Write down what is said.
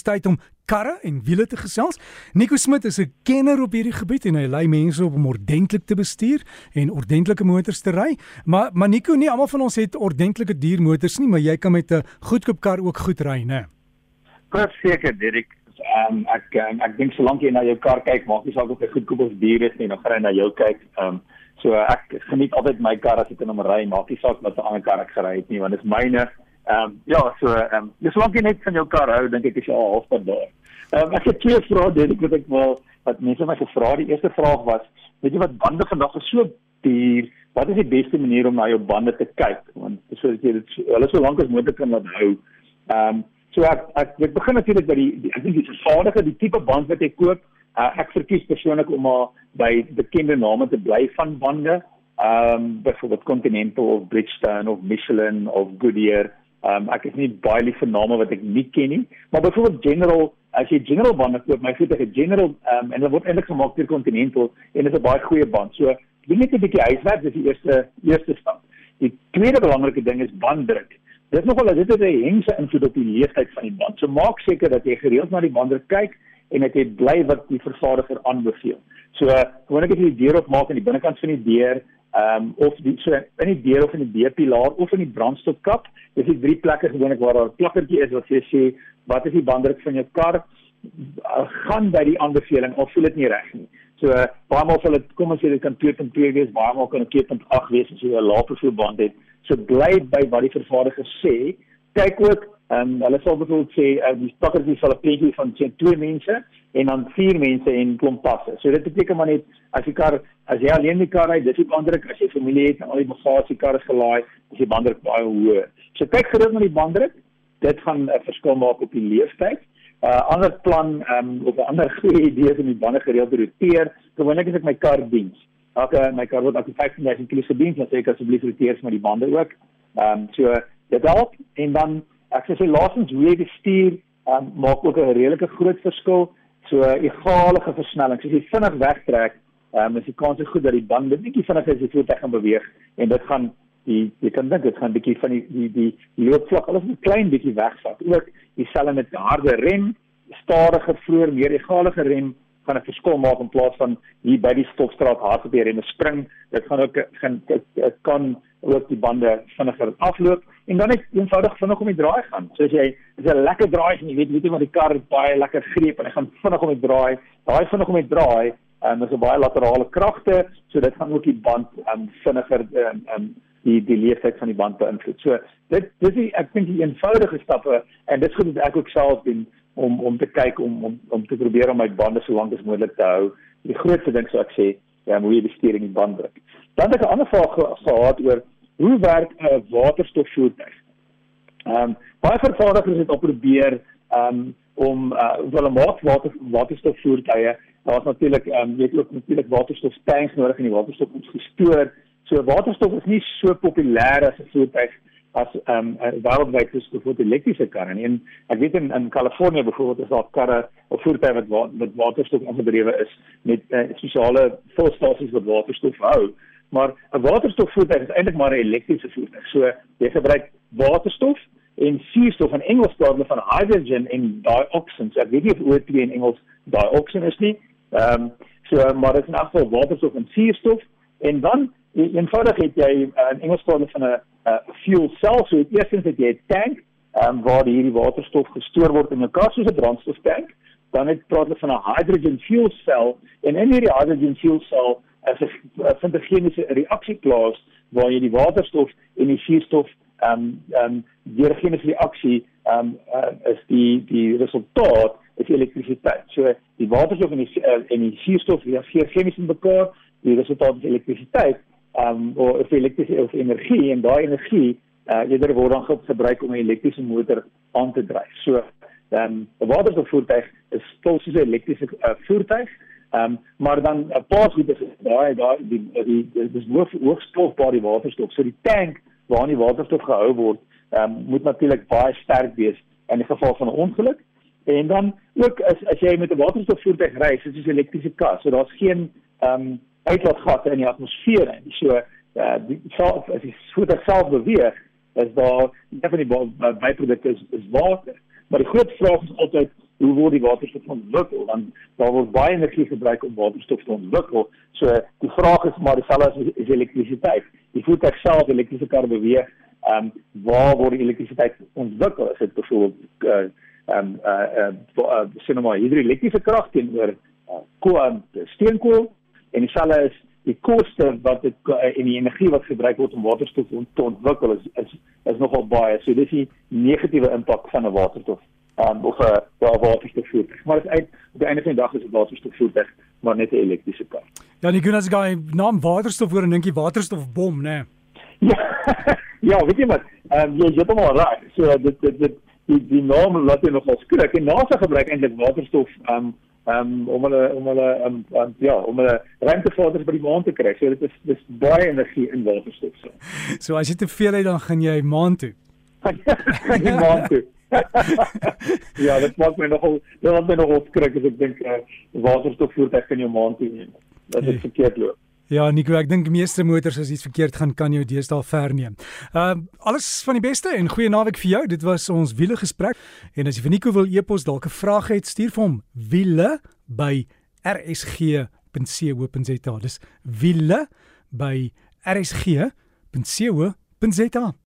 dis tyd om karre en wiele te gesels. Nico Smit is 'n kenner op hierdie gebied en hy lei mense op om ordentlik te bestuur en ordentlike motors te ry. Maar maar Nico, nie almal van ons het ordentlike duur motors nie, maar jy kan met 'n goedkoop kar ook goed ry, né? Verseker, Dirk. Um, ek um, ek dink solank jy na jou kar kyk, maak nie saak of dit goedkoop of duur is nie, dan gaan jy na jou kyk. Um, so ek geniet altyd my kar as ek in hom ry, maak nie saak wat 'n ander kar ek gery het nie, want dit is myne. Ehm um, ja, so ehm um, dis lank jy net van jou kar hou, dink ek is jy al halfpad daar. Ehm um, ek het twee vrae dit ek wat ek wil wat mense my gevra het. Die eerste vraag was, weet jy wat bande vandag is so duur? Wat is die beste manier om na jou bande te kyk? Want so dat jy dit hulle so lank as moontlik kan laat hou. Ehm um, so ek ek ek begin natuurlik by die, die ek dink die vervaardiger, die tipe band wat jy koop. Uh, ek verkies persoonlik om maar by bekende name te bly van bande. Ehm um, byvoorbeeld Continental of Bridgestone of Michelin of Goodyear. Ehm um, ek is nie baie lief vir name wat ek nie ken nie, maar byvoorbeeld General, as jy General bande koop, my voete het General ehm um, en hulle word eintlik gemaak deur Continental en dit is 'n baie goeie band. So, doen net 'n bietjie huiswerk, dis die eerste eerste stap. Die tweede belangrike ding is banddruk. Dit nogal dit het 'n hengse invloed op die leeftyd van die band. So maak seker dat jy gereeld na die banddruk kyk en dat jy bly wat die vervaardiger aanbeveel. So, gewoonlik as jy die deur oopmaak aan die binnekant van die deur, ehm um, of die so in die deur of in die D-pilaar of in die brandstofkap. Dis die drie plekke gewoonlik waar daar 'n plakkertjie is wat sê sê wat is die banddruk van jou kar? Uh, gaan by die aanbeveling of voel dit nie reg nie. So uh, baie maal sal dit kom as jy dit kan 2.2 wees, baie maal kan dit 2.8 wees as jy 'n lae profiel band het. So bly by wat die vervaardiger sê. Kyk ook Ehm um, hulle sal byvoorbeeld sê uh, die stokkertjie sal 'n prentjie van sien twee mense en dan vier mense en klomp passe. So dit beteken maar net as die kar as jy alleen die kar ry, dis die banddruk as jy familie het en al die bagasie kar is gelaai, is die banddruk baie hoog. So kyk gereeld na die banddruk. Dit gaan 'n uh, verskil maak op die leeftyd. 'n uh, Ander plan ehm um, of 'n ander goeie idee is om die bande gereeld te roteer. Gewoonlik as ek my kar diens. Uh, my kar word op 15000 km gediens, dan sê ek asseblief roteer vir die bande ook. Ehm um, so dit help en dan ek sê laasens hoe jy bestuur um, maak ook 'n redelike groot verskil. So egalige versnelling. As jy vinnig wegtrek, um, is die kans goed dat die band bietjie vinniger as jy voet gaan beweeg en dit gaan die jy kan dink dit gaan bietjie van die die die, loopvlak alles 'n klein bietjie wegvat. Ook dieselfde met harde rem, stadige vroeër meer egalige rem gaan 'n verskil maak in plaas van hier by die stofstraat hard op die remme spring. Dit gaan ook gaan dit kan ook die bande vinniger afloop en dan net eenvoudig vinnig om die draai gaan. So as jy is 'n lekker draai en jy weet weet jy wat die kar baie lekker greep en hy gaan vinnig om die draai. Daai vinnig om die draai, ehm um, is 'n baie laterale kragte, so dit gaan ook die band um, vinniger um, um, die die leeftyd van die band beïnvloed. So dit dis die ek dink die eenvoudige stappe en dit goed ek ook self doen om om te kyk om om om te probeer om my bande so lank as moontlik te hou. Die grootste ding sou ek sê, ja, moet jy die sturing in band druk. Dan het ek 'n ander vraag gehad oor hoe werk 'n waterstofvoertuig? Ehm um, baie vervaardigers het al probeer um, om uh, wel 'n maak water waterstofvoertuie. Daar's natuurlik ehm um, jy het ook natuurlik waterstoftanks nodig en die waterstof moet gestoor. So waterstof is nie so populêr as 'n voertuig as ehm um, wêreldwyd soos vir elektriese karre. En ek weet in in Kalifornië byvoorbeeld is daar karre of voertuie wat met waterstof aangedrewe is met uh, spesiale volstasies wat waterstof hou. Maar 'n waterstofvoertuig is eintlik maar 'n elektriese voertuig. So jy gebruik waterstof en suurstof in Engels praat hulle van hydrogen en dioxin. So ek weet nie of O2 in Engels dioxin is nie. Ehm um, so maar dit is in geval waterstof en suurstof en dan eenvoudig het jy uh, in Engels praat van 'n uh, fuel cell. So eerstens het jy 'n tank ehm um, waar hierdie waterstof gestoor word in 'n kar soos 'n brandstoftank. Dan het praat hulle van 'n hydrogen fuel cell en in hierdie hydrogen fuel cell as 'n vind 'n chemiese reaksie plaas waar jy die waterstof en die suurstof ehm um, ehm um, deur chemiese reaksie ehm um, uh, is die die resultaat is elektrisiteit. So die waterstof en die uh, en die suurstof reageer chemies met mekaar, die resultaat is elektrisiteit um, of elektriese of energie en daai energie uh, eerder word dan gebruik om 'n elektriese motor aan te dryf. So dan um, 'n waterstofvoertuig is stil soos 'n elektriese uh, voertuig Ehm um, maar dan 'n paar goed is daai daai die die dis hoog hoogstofbaar die waterstof. So die tank waarin die waterstof gehou word, ehm um, moet natuurlik baie sterk wees in die geval van 'n ongeluk. En dan ook as as jy met 'n waterstofvoertuig ry, soos 'n elektriese kar, so daar's geen ehm um, uitlaatgasse in die atmosfeer nie. So uh, die self as die voertuig self beweeg, is daar definitief baie byprodukte is, is water. Maar die groot vraag is altyd hoe word die waterstof ontwikkel? Want daar word baie energie gebruik om waterstof te ontwikkel. So die vraag is maar dieselfde as is elektrisiteit. Die voertuig self, die elektriese kar beweeg, ehm um, waar word die elektrisiteit ontwikkel? Is dit byvoorbeeld uh ehm uh uh, uh sien maar hidroelektriese krag teenoor uh, kool, steenkool en dieselfde is die koste wat dit uh, en die energie wat gebruik word om waterstof te ontwikkel is is, is nogal baie. So dis die negatiewe impak van 'n waterstof um, of 'n uh, ja, waterstofvoertuig. Maar dit uit op die einde van die dag is 'n waterstofvoertuig maar net 'n elektriese kar. Ja, nie genoeg as jy naam waterstof hoor en dink jy waterstofbom, né? Nee. Ja. ja, weet jy wat? Ehm um, jy jy het hom al reg. So dit dit dit die die naam wat jy nog al skrik en NASA gebruik eintlik waterstof ehm um, um, om hulle om hulle um, um, ja om hulle ruimtevaarders by die maan te kry. So dit is dis baie energie in waterstof so. So as jy te veel het dan gaan jy maan toe. Gaan jy maan toe. ja, dit maak my nogal dit laat my nogal skrik as ek dink uh, waterstofvoertuig kan jou maan toe neem. Dat dit verkeerd loop. Ja, Nico, ek dink meeste motors as iets verkeerd gaan kan jou deesdae verneem. Ehm uh, alles van die beste en goeie naweek vir jou. Dit was ons wiele gesprek en as jy vir Nico wil e-pos dalk 'n vraag het, stuur vir hom wiele by rsg.co.za. Dis wiele by rsg.co.za.